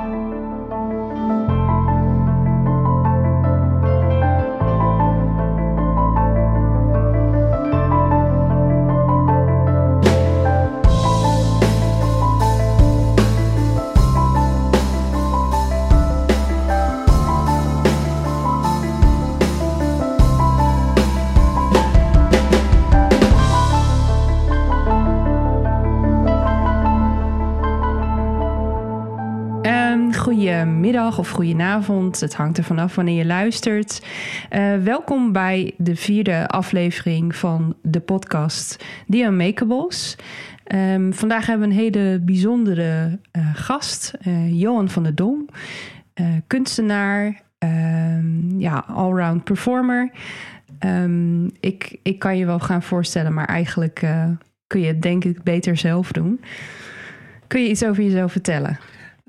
Um, goedemiddag of goedenavond. Het hangt er vanaf wanneer je luistert. Uh, welkom bij de vierde aflevering van de podcast The Unmakables. Um, vandaag hebben we een hele bijzondere uh, gast, uh, Johan van der Dom. kunstenaar, um, ja, allround performer. ik, ik kan je wel gaan voorstellen, maar eigenlijk kun je het denk ik beter zelf doen. Kun je iets over jezelf vertellen?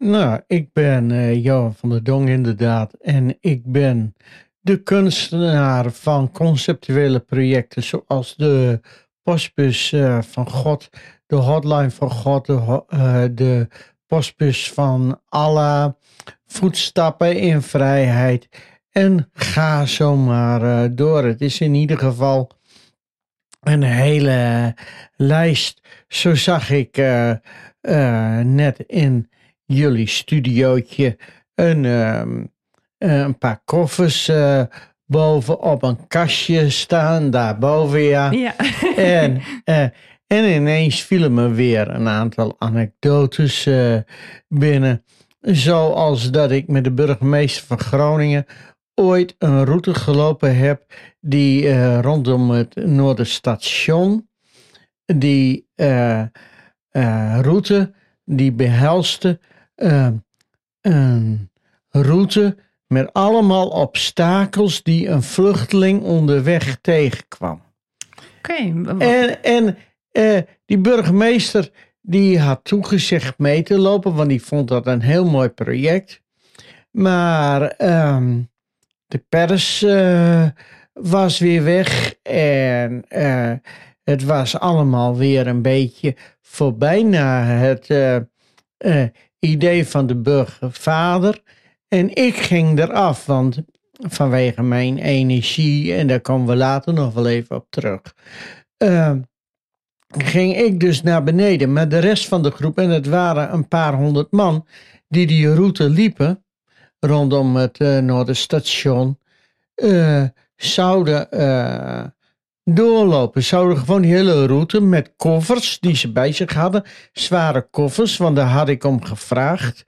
Nou, ik ben uh, Johan van der Dong inderdaad. En ik ben de kunstenaar van conceptuele projecten zoals de postbus uh, van God, de hotline van God, de, uh, de postbus van Allah, voetstappen in vrijheid. En ga zomaar door. Het is in ieder geval een hele lijst. Zo zag ik net in jullie studiootje een, um, een paar koffers uh, boven op een kastje staan, daarboven ja. ja. en, uh, en ineens vielen me weer een aantal anekdotes uh, binnen. Zoals dat ik met de burgemeester van Groningen ooit een route gelopen heb die rondom het Noorderstation, die route die behelste uh, een route met allemaal obstakels die een vluchteling onderweg tegenkwam. Oké. En, en uh, die burgemeester die had toegezegd mee te lopen, want die vond dat een heel mooi project. Maar um, de pers uh, was weer weg en uh, het was allemaal weer een beetje voorbij na het idee van de burgervader. En ik ging eraf, want vanwege mijn energie, en daar komen we later nog wel even op terug, uh, ging ik dus naar beneden. Maar de rest van de groep, en het waren een paar honderd man, die die route liepen rondom het uh, Noorderstation, uh, zouden doorlopen. Zouden gewoon die hele route met koffers die ze bij zich hadden, zware koffers, want daar had ik om gevraagd,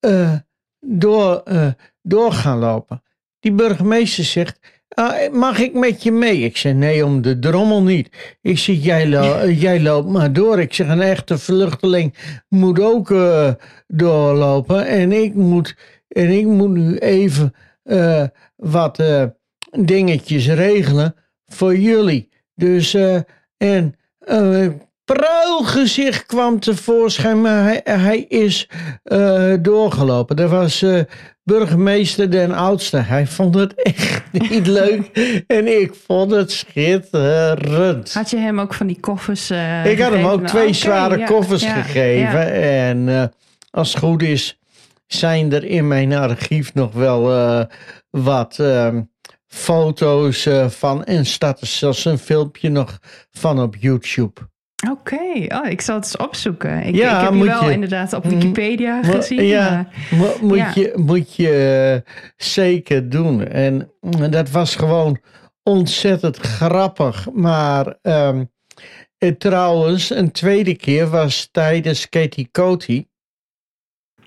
uh, door, uh, door gaan lopen. Die burgemeester zegt, ah, mag ik met je mee? Ik zeg, nee, om de drommel niet. Ik zeg, jij, lo eh, jij loopt maar door. Ik zeg, een echte vluchteling moet ook doorlopen. En ik moet, en ik moet nu even wat dingetjes regelen voor jullie. Dus, uh, en uh, pruilgezicht kwam tevoorschijn, maar hij, hij is uh, doorgelopen. Dat was burgemeester Den Oudste. Hij vond het echt niet leuk en ik vond het schitterend. Had je hem ook van die koffers Ik had hem ook twee okay, zware ja, koffers ja, gegeven ja. en als het goed is zijn er in mijn archief nog wel wat ehm, foto's uh, van en staat er zelfs een filmpje nog van op YouTube. Oké, okay. oh, ik zal het eens opzoeken. Ik, ja, ik heb je wel je, inderdaad op Wikipedia gezien. Ja, maar, moet, ja. Je, moet je uh, zeker doen. En dat was gewoon ontzettend grappig. Maar um, trouwens, een tweede keer was tijdens Katie Coty.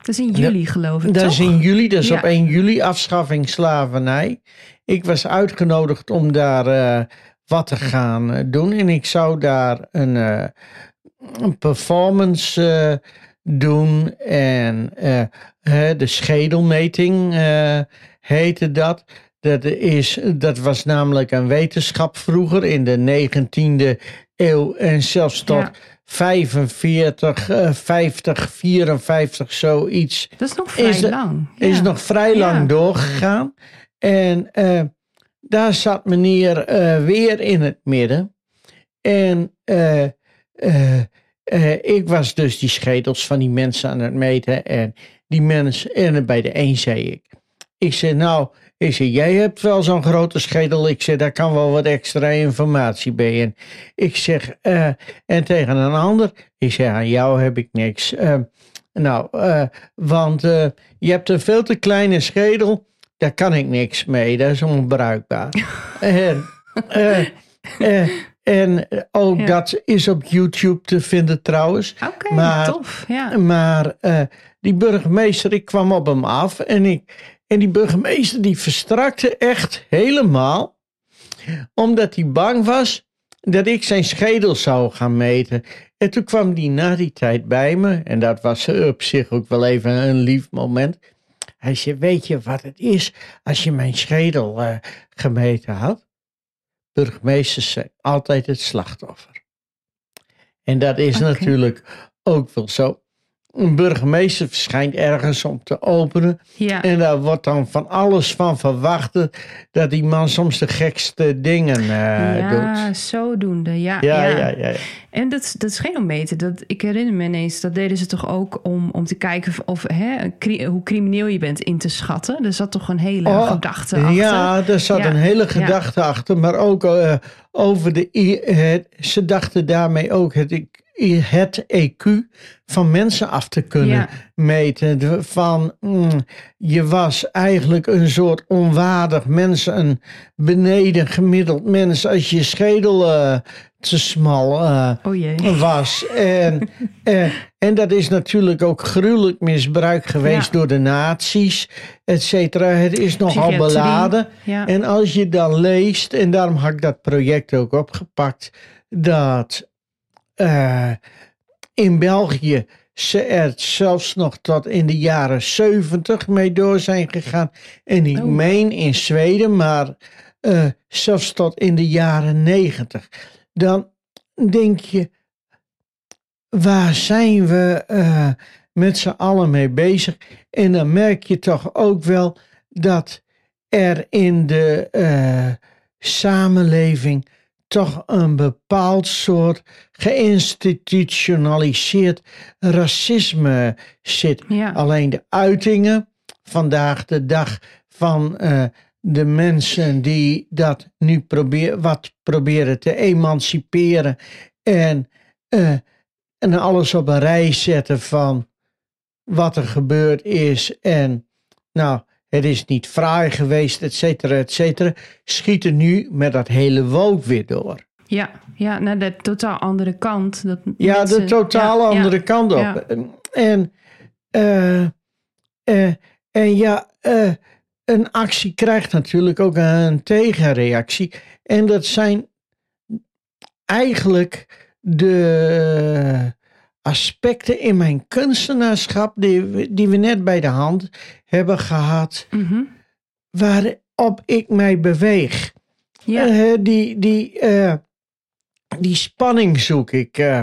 Dat is in juli, geloof ik. Dat toch? is in juli, dat is ja. op 1 juli afschaffing slavernij. Ik was uitgenodigd om daar uh, wat te gaan uh, doen. En ik zou daar een, uh, een performance doen. En de schedelmeting heette dat. Dat, is, dat was namelijk een wetenschap vroeger in de 19e eeuw. En zelfs tot. Ja 45, uh, 50, 54, zoiets. Dat is nog vrij is, lang. Ja. Is nog vrij lang ja. doorgegaan. En uh, daar zat meneer uh, weer in het midden. En uh, ik was dus die schedels van die mensen aan het meten. En die mens. En bij de een zei ik. Ik zei, nou, ik zei, jij hebt wel zo'n grote schedel. Ik zeg, daar kan wel wat extra informatie bij. En ik zeg, eh, en tegen een ander, ik zeg, aan jou heb ik niks. Eh, nou, eh, want je hebt een veel te kleine schedel. Daar kan ik niks mee. Dat is onbruikbaar. en, en ook Ja. dat is op YouTube te vinden trouwens. Oké, Maar- tof. Ja. Maar die burgemeester, ik kwam op hem af en, ik, en die burgemeester die verstrakte echt helemaal. Omdat hij bang was dat ik zijn schedel zou gaan meten. En toen kwam die na die tijd bij me en dat was op zich ook wel even een lief moment. Hij zei, weet je wat het is als je mijn schedel eh, gemeten had? Burgemeesters zijn altijd het slachtoffer. En dat is natuurlijk ook wel zo. Een burgemeester verschijnt ergens om te openen. ja. En daar wordt dan van alles van verwacht. Dat die man soms de gekste dingen eh, ja, doet. zodoende. Ja, Ja, ja. ja, ja. ja. En dat, dat genometer, dat, ik herinner me ineens, dat deden ze toch ook om, om te kijken of, of, hè, cri- hoe crimineel je bent in te schatten. Er zat toch een hele Oh, gedachte achter. Ja, er zat Ja, een hele ja. gedachte achter. Maar ook eh, over de. Het, ze dachten daarmee ook het, het EQ van mensen af te kunnen Ja. meten. Van mm, je was eigenlijk een soort onwaardig mens, een beneden gemiddeld mens als je schedel eh, te smal eh, Oh was. En, eh, en dat is natuurlijk ook gruwelijk misbruik geweest Ja. door de nazi's, et cetera. Het is nogal beladen. Ja. En als je dan leest, en daarom had ik dat project ook opgepakt, dat eh, in België ze er zelfs nog tot in de jaren 70 mee door zijn gegaan. En ik Oh. meen in Zweden, maar eh, zelfs tot in de jaren 90. Dan denk je, waar zijn we eh, met z'n allen mee bezig? En dan merk je toch ook wel dat er in de samenleving toch een bepaald soort geïnstitutionaliseerd racisme zit. ja. Alleen de uitingen vandaag de dag van eh, de mensen die dat nu probeer, wat proberen te emanciperen en, eh, en alles op een rij zetten van wat er gebeurd is en nou, het is niet fraai geweest, et cetera, et cetera, schieten nu met dat hele woke weer door. ja, ja, naar de totaal andere kant. Dat Ja, mensen- de totaal ja, ja. andere kant op. Ja. En, eh, eh, en ja, eh, een actie krijgt natuurlijk ook een tegenreactie. En dat zijn eigenlijk de aspecten in mijn kunstenaarschap die, we- die we net bij de hand hebben gehad, Mhm. waarop ik mij beweeg. Ja, Eh, die, die, eh, die spanning zoek ik. eh.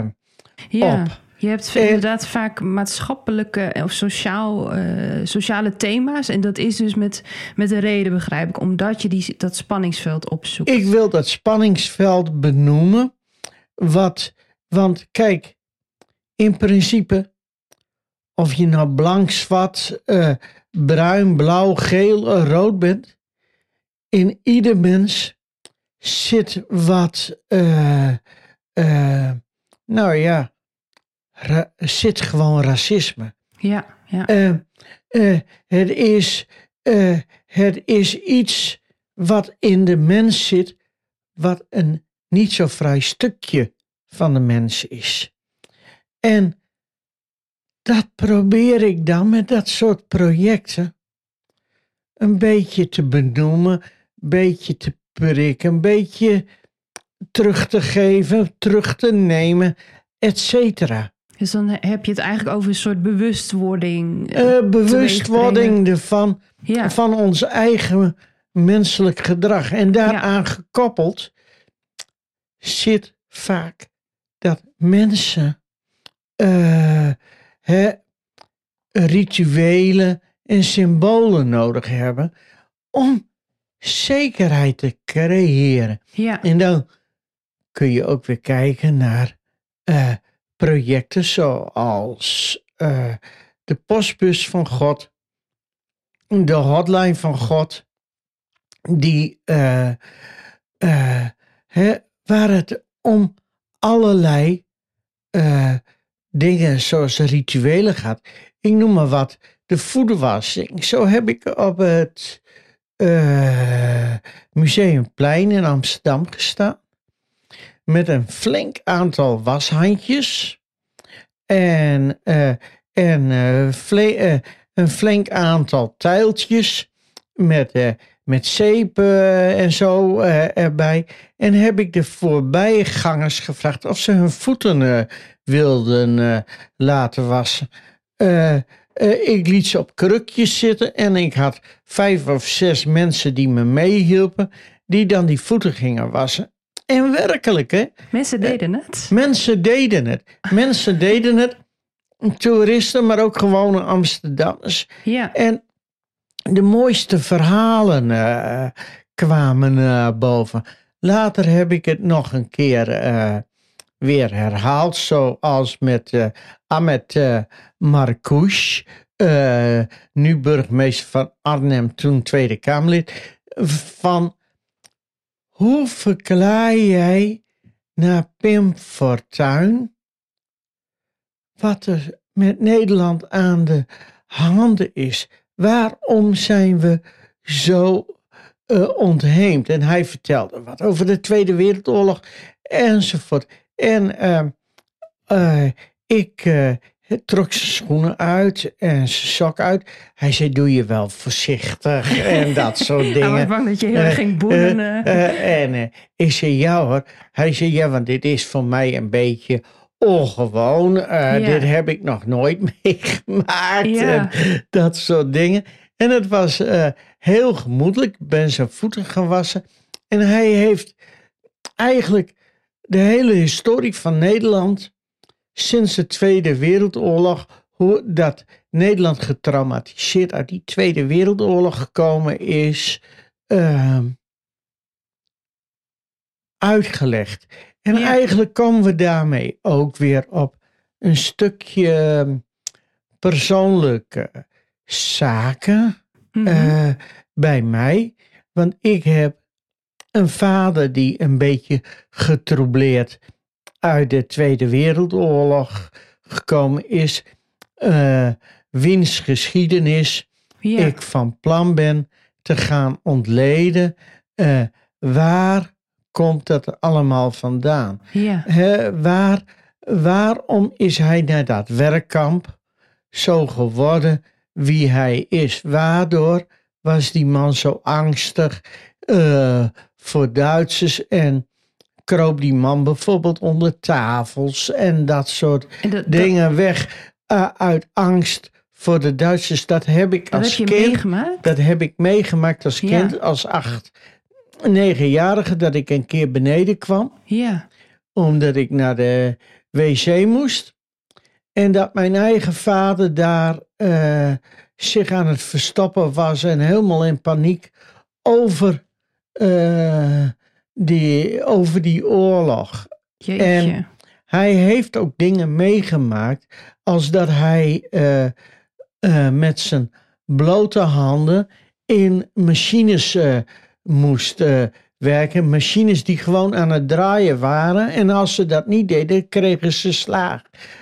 ja. op. Je hebt inderdaad vaak maatschappelijke of sociaal, sociale thema's. En dat is dus met, met een reden, begrijp ik. Omdat je die, dat spanningsveld opzoekt. Ik wil dat spanningsveld benoemen. Wat, want kijk, in principe, of je nou blank, zwart, eh, bruin, blauw, geel, eh, rood bent, in ieder mens zit wat, eh, nou ja, zit gewoon racisme. Ja, ja. Het, is, het is iets wat in de mens zit, wat een niet zo vrij stukje van de mens is. En dat probeer ik dan met dat soort projecten een beetje te benoemen, een beetje te prikken, een beetje terug te geven, terug te nemen, et cetera. Dus dan heb je het eigenlijk over een soort bewustwording. eh, Eh, bewustwording ervan ja, van ons eigen menselijk gedrag. En daaraan gekoppeld zit vaak dat mensen eh, hè, rituelen en symbolen nodig hebben om zekerheid te creëren. ja, En dan kun je ook weer kijken naar eh, projecten zoals eh, de postbus van God, de hotline van God, die, hè, waar het om allerlei dingen zoals rituelen gaat. Ik noem maar wat, de voederwassing. Zo heb ik op het uh, Museumplein in Amsterdam gestaan. Met een flink aantal washandjes. En, uh, en uh, een flink aantal tuiltjes met, met zeepen en zo erbij. En heb ik de voorbijgangers gevraagd of ze hun voeten wilden laten wassen. Ik liet ze op krukjes zitten en ik had vijf of zes mensen die me meehielpen, die dan die voeten gingen wassen. En werkelijk, hè? Mensen deden het. Mensen deden het. Mensen deden het. Toeristen, maar ook gewone Amsterdammers. Ja. En de mooiste verhalen uh, kwamen uh, boven. Later heb ik het nog een keer weer herhaald, zoals met Ahmed Marcouch, nu burgemeester van Arnhem, toen Tweede Kamerlid, van hoe verklaar jij naar Pim Fortuyn wat er met Nederland aan de handen is? Waarom zijn we zo uh, ontheemd? En hij vertelde wat over de Tweede Wereldoorlog enzovoort. En uh, uh, ik uh, trok zijn schoenen uit en zijn sok uit. Hij zei, doe je wel voorzichtig en dat soort dingen. Hij was bang dat je heel erg ging boenen. en ik zei, ja hoor. Hij zei, ja, want dit is voor mij een beetje ongewoon. Ja. Dit heb ik nog nooit meegemaakt. Ja. En dat soort dingen. En het was heel gemoedelijk. Ik ben zijn voeten gewassen. En hij heeft eigenlijk de hele historie van Nederland sinds de Tweede Wereldoorlog, hoe dat Nederland getraumatiseerd uit die Tweede Wereldoorlog gekomen is, uh, uitgelegd. En ja. eigenlijk komen we daarmee ook weer op een stukje ehm, persoonlijke zaken mm -hmm. uh, bij mij. Want ik heb een vader die een beetje getroubleerd uit de Tweede Wereldoorlog gekomen is, uh, wiens geschiedenis ja. ik van plan ben te gaan ontleden. Uh, waar komt dat allemaal vandaan? Ja. Waar, waarom is hij naar dat werkkamp zo geworden wie hij is? Waardoor was die man zo angstig? Uh, voor Duitsers en kroop die man bijvoorbeeld onder tafels en dat soort dat, dingen dat... weg uh, uit angst voor de Duitsers. Dat heb ik dat als heb je kind. Meegemaakt? Dat heb ik meegemaakt als kind, ja. als acht, negenjarige, dat ik een keer beneden kwam. Ja. Omdat ik naar de wc moest. En dat mijn eigen vader daar uh, zich aan het verstoppen was en helemaal in paniek over uh, die, over die oorlog. Jeetje. En hij heeft ook dingen meegemaakt als dat hij uh, met zijn blote handen in machines moest werken. Machines die gewoon aan het draaien waren. En als ze dat niet deden, kregen ze slaag.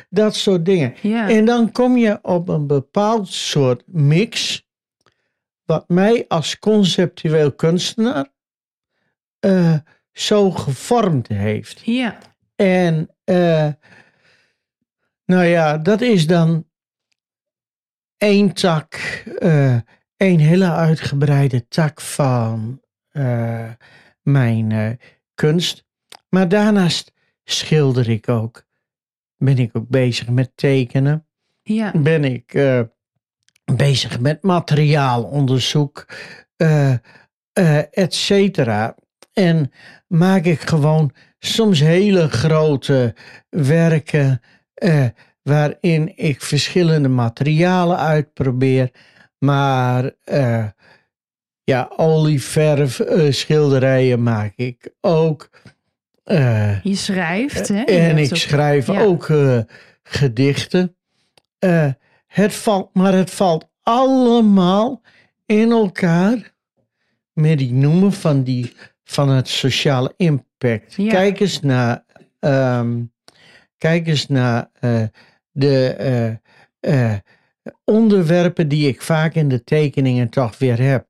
Dat soort dingen. En dan kom je op een bepaald soort mix. Wat mij als conceptueel kunstenaar uh, zo gevormd heeft. Ja. En uh, nou ja, dat is dan één tak, uh, één hele uitgebreide tak van mijn kunst. Maar daarnaast schilder ik ook. Ben ik ook bezig met tekenen. Ja. Ben ik bezig met materiaalonderzoek, et cetera. En maak ik gewoon soms hele grote werken eh, waarin ik verschillende materialen uitprobeer. Maar eh, ja, olieverf uh, schilderijen maak ik ook. je schrijft, hè? Je en ik ook, schrijf ja. ook gedichten. het valt, maar het valt allemaal in elkaar met die noemen van, die, van het sociale impact. Ja. Kijk eens naar, ehm, kijk eens naar eh, de eh, eh, onderwerpen die ik vaak in de tekeningen toch weer heb.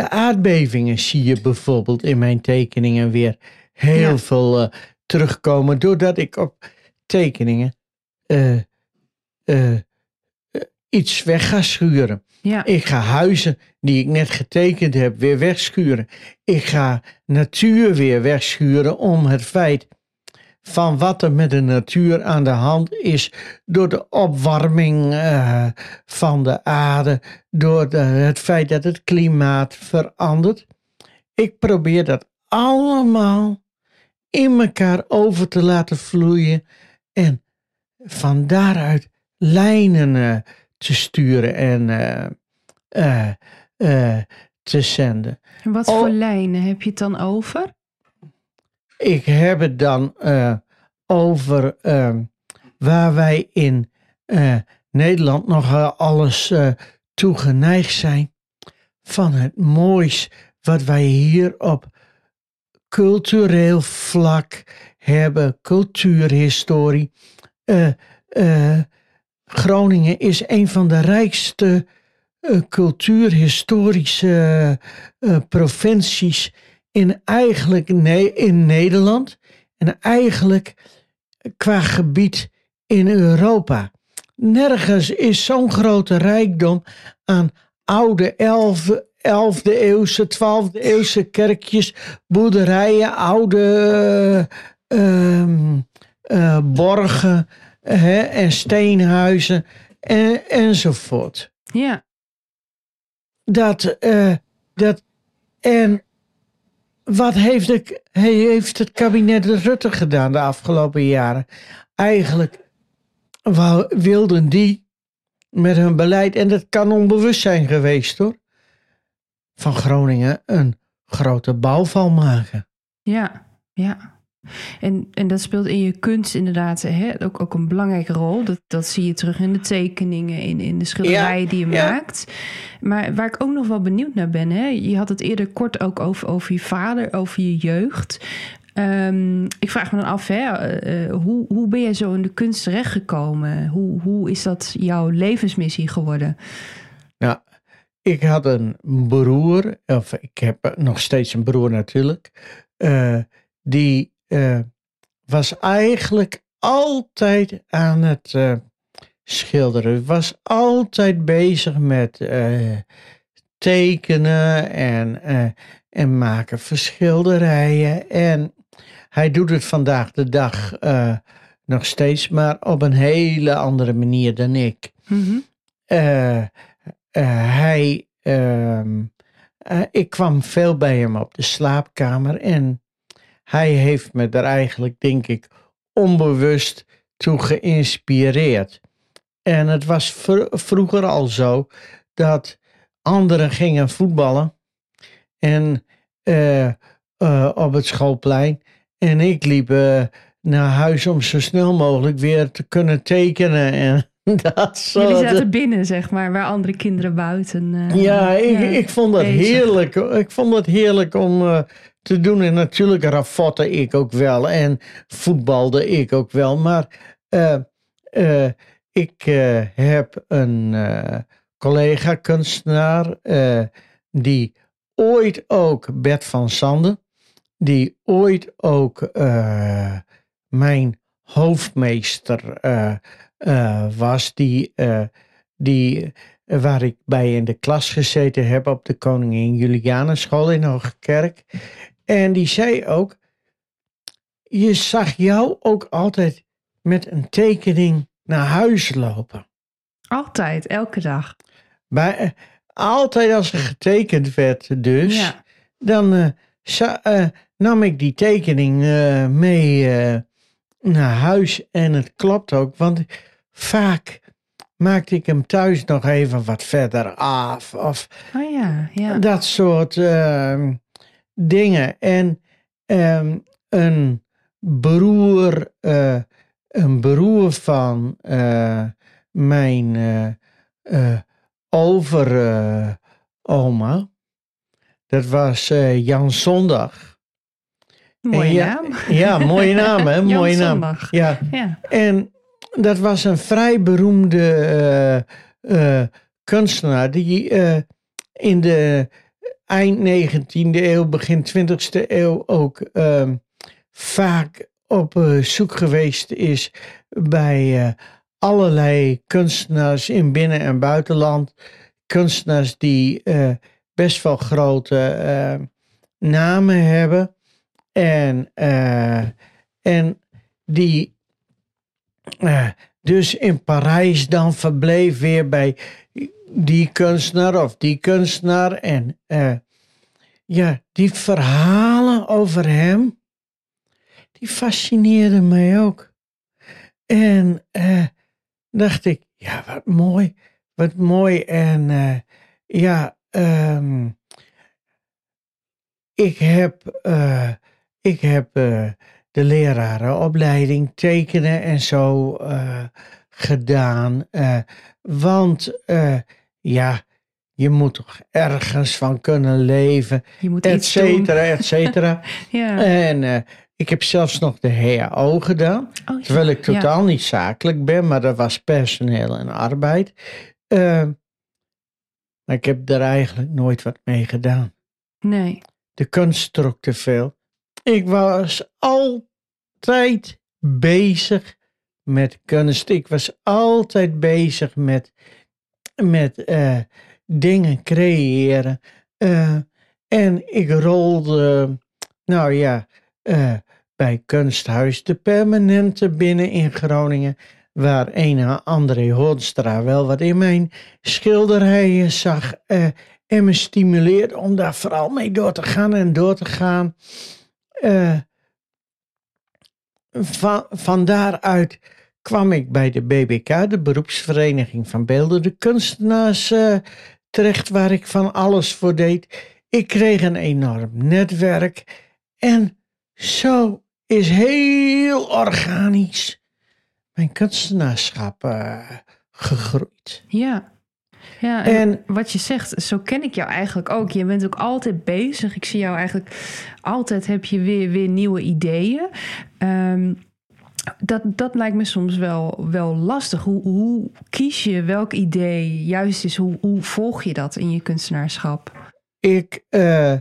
De aardbevingen zie je bijvoorbeeld in mijn tekeningen weer heel Ja. veel eh, terugkomen, doordat ik op tekeningen eh, eh, iets weg ga schuren. Ja, Ik ga huizen die ik net getekend heb weer wegschuren. Ik ga natuur weer wegschuren om het feit van wat er met de natuur aan de hand is door de opwarming eh, van de aarde, door de- het feit dat het klimaat verandert. Ik probeer dat allemaal in elkaar over te laten vloeien en van daaruit lijnen eh, te sturen en eh, te zenden. en wat voor lijnen heb je het dan over? Ik heb het dan eh, over ehm, waar wij in eh, Nederland alles eh toe geneigd zijn van het moois wat wij hier op cultureel vlak hebben, cultuurhistorie. Groningen is een van de rijkste cultuurhistorische provincies in eigenlijk in Nederland en eigenlijk qua gebied in Europa. Nergens is zo'n grote rijkdom aan oude 11e, 11e eeuwse, 12e eeuwse kerkjes, boerderijen, oude eh, ehm, eh, borgen hè, en steenhuizen en, enzovoort Ja, dat, eh, dat en wat heeft, de, heeft het kabinet Rutte gedaan de afgelopen jaren? Eigenlijk wilden die met hun beleid, en dat kan onbewust zijn geweest hoor, van Groningen een grote bouwval maken. ja, ja. En, en dat speelt in je kunst inderdaad hè, ook, ook een belangrijke rol. Dat, dat zie je terug in de tekeningen, in, in de schilderijen die je ja. maakt. Maar waar ik ook nog wel benieuwd naar ben, hè, je had het eerder kort ook over, over je vader, over je jeugd. Ehm, ik vraag me dan af, hè, eh, eh, hoe, hoe ben jij zo in de kunst terechtgekomen? Hoe, hoe is dat jouw levensmissie geworden? Nou, ik had een broer, of ik heb nog steeds een broer natuurlijk, eh, die eh, was eigenlijk altijd aan het eh, schilderen. Was altijd bezig met eh, tekenen en, en maken van schilderijen. En hij doet het vandaag de dag nog steeds, maar op een hele andere manier dan ik. Mhm. Hij, ehm, eh, ik kwam veel bij hem op de slaapkamer en hij heeft me er eigenlijk, denk ik, onbewust toe geïnspireerd. En het was vr- vroeger al zo dat anderen gingen voetballen en eh, eh, op het schoolplein en ik liep eh, naar huis om zo snel mogelijk weer te kunnen tekenen en dat soort Jullie zaten binnen, zeg maar, waar andere kinderen buiten. ja, ik, ja, ik vond dat bezig. heerlijk. Ik vond dat heerlijk om te doen. En natuurlijk raffotte ik ook wel. En voetbalde ik ook wel. Maar eh, eh, ik eh, heb een collega kunstenaar. die ooit ook, Bert van Sande. Die ooit ook mijn hoofdmeester was. Die, die waar ik bij in de klas gezeten heb op de Koningin Julianenschool in Hoogkerk. En die zei ook, je zag jou ook altijd met een tekening naar huis lopen. Altijd, elke dag. Bij, eh, altijd als er getekend werd dus, Ja. dan eh, za- eh, nam ik die tekening mee naar huis. En het klopt ook, want vaak maakte ik hem thuis nog even wat verder af. Of Oh ja, ja. dat soort ehm, dingen. En ehm, een broer, eh, een broer van eh, mijn uh, uh, overoma. dat was Jan Zondag. Mooie ja, naam. Ja, mooie naam, hè? mooie naam. Zondag. Ja. ja. En dat was een vrij beroemde kunstenaar die in de eind 19e eeuw, begin 20e eeuw ook ehm, vaak op zoek geweest is bij uh, allerlei kunstenaars in binnen- en buitenland. Kunstenaars die uh, best wel grote namen hebben. En, en die dus in Parijs dan verbleef weer bij die kunstenaar of die kunstenaar. En ja, die verhalen over hem die fascineerde mij ook. En uh, dacht ik, ja, wat mooi, wat mooi. En uh, ja, um, ik heb, ik heb de lerarenopleiding tekenen en zo gedaan. want ja, je moet toch ergens van kunnen leven, je moet et cetera, et cetera. ja. En ik heb zelfs nog de HAO gedaan. Oh, terwijl ik totaal niet zakelijk ben, maar dat was personeel en arbeid. Uh, maar ik heb daar eigenlijk nooit wat mee gedaan. Nee. De kunst trok te veel. Ik was altijd bezig met kunst. Ik was altijd bezig met, met uh, dingen creëren. Uh, en ik rolde, nou ja, bij Kunsthuis de Permanente binnen in Groningen, waar een André Hoornstra wel wat in mijn schilderijen zag en me stimuleerde om daar vooral mee door te gaan en door te gaan. Van, van daaruit kwam ik bij de BBK, de beroepsvereniging van beeldende kunstenaars, uh, terecht, waar ik van alles voor deed. Ik kreeg een enorm netwerk en zo is heel organisch mijn kunstenaarschap uh, gegroeid. Ja. Ja, en, wat je zegt, zo ken ik jou eigenlijk ook. Je bent ook altijd bezig. Ik zie jou eigenlijk altijd heb je weer, weer nieuwe ideeën. Um, dat, dat lijkt me soms wel, wel lastig. Hoe, hoe kies je welk idee juist is? Hoe, hoe volg je dat in je kunstenaarschap? Ik, uh,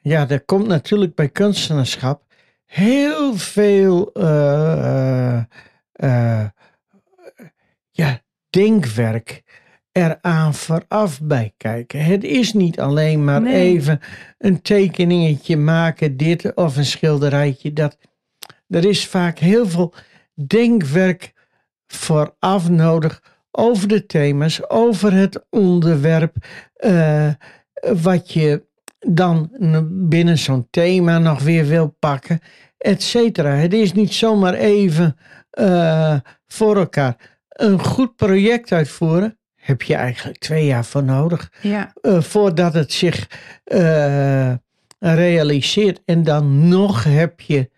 ja, er komt natuurlijk bij kunstenaarschap heel veel uh, uh, ja, denkwerk eraan vooraf bij kijken. Het is niet alleen maar Nee. even een tekeningetje maken, dit of een schilderijtje, dat. Er is vaak heel veel denkwerk vooraf nodig over de thema's, over het onderwerp, eh, wat je dan binnen zo'n thema nog weer wil pakken, et cetera. Het is niet zomaar even uh, voor elkaar. Een goed project uitvoeren heb je eigenlijk twee jaar voor nodig. Ja. Uh, voordat het zich realiseert. En dan nog heb je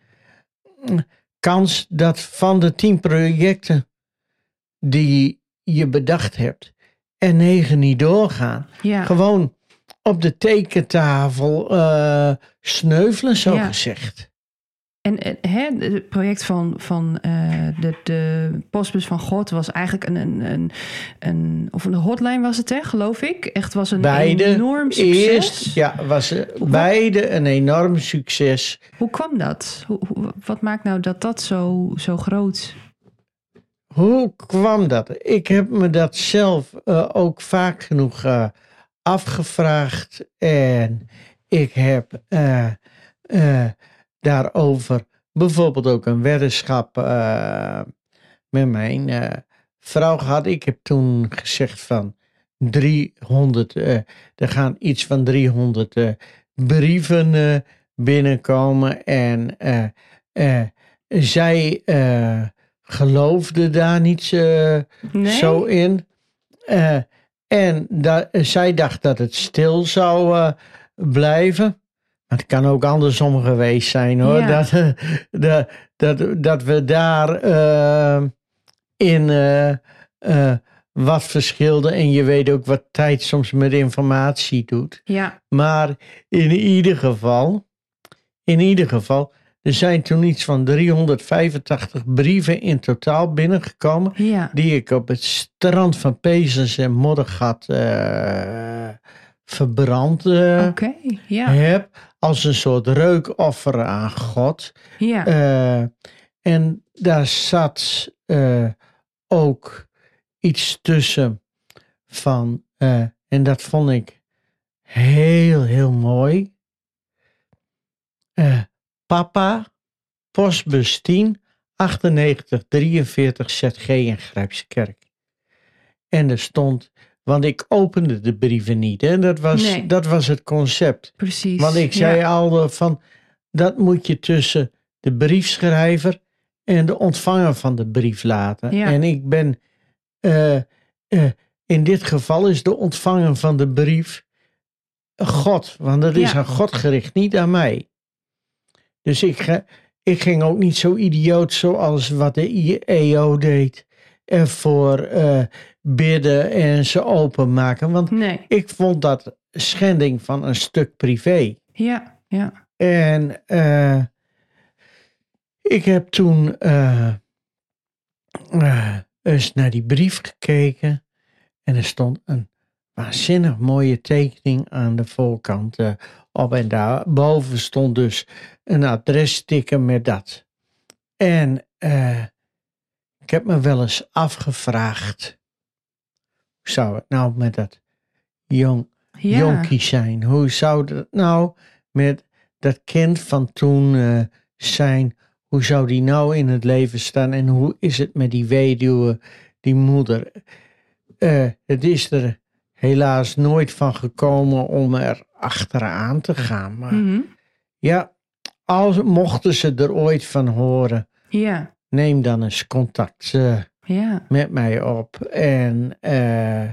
kans dat van de tien projecten die je bedacht hebt, er negen niet doorgaan. Ja. Gewoon op de tekentafel uh, sneuvelen, zo Ja. gezegd. En eh, hè, het project van, van eh, de, de postbus van God was eigenlijk een, een, een, een... Of een hotline was het, hè, geloof ik. Echt was een Beide enorm succes. Eerst, ja, was eh, beide een enorm succes. Hoe kwam dat? Hoe, hoe- wat maakt nou dat dat zo, zo groot... Hoe kwam dat? Ik heb me dat zelf ook vaak genoeg afgevraagd. En ik heb daarover bijvoorbeeld ook een weddenschap eh, met mijn eh, vrouw gehad. Ik heb toen gezegd van 300, eh, er gaan iets van 300 eh, brieven binnenkomen. En zij geloofde daar niet Nee? zo in. En da- zij dacht dat het stil zou blijven. Het kan ook andersom geweest zijn hoor. Ja. Dat, dat, dat, dat we daar eh, in, eh, eh, wat verschilde. En je weet ook wat tijd soms met informatie doet. Ja. Maar in ieder geval, in ieder geval, er zijn toen iets van 385 brieven in totaal binnengekomen. Ja. Die ik op het strand van Pezens en Moddergat verbrand heb. Als een soort reukoffer aan God. Ja. Eh, en daar zat eh, ook iets tussen van, eh, en dat vond ik heel, heel mooi. Papa, postbus 10, 98 43 ZG in Grijpskerk. En er stond, want ik opende de brieven niet, hè? Dat, was, Nee. dat was het concept. Precies. Want ik zei Ja. al eh, van, dat moet je tussen de briefschrijver en de ontvanger van de brief laten. Ja. En ik ben, eh, eh, in dit geval is de ontvanger van de brief God. Want dat is Ja. aan God gericht, niet aan mij. Dus ik, ga- ik ging ook niet zo idioot zoals wat de IEO deed. Ervoor eh bidden en ze openmaken. Want Nee. ik vond dat schending van een stuk privé. Ja. Ja. En eh, ik heb toen eh, eh, eens naar die brief gekeken. En er stond een waanzinnig mooie tekening aan de voorkant op. En daarboven stond dus een adressticker met dat. En ik heb me wel eens afgevraagd. Zou het nou met dat jong Ja. jonkie zijn. Hoe zou dat nou met dat kind van toen eh, zijn? Hoe zou die nou in het leven staan? En hoe is het met die weduwe, die moeder? Eh, het is er helaas nooit van gekomen om er achteraan te gaan. Maar Mhm. ja, als mochten ze er ooit van horen, Ja. neem dan eens contact eh, Ja. met mij op. En eh,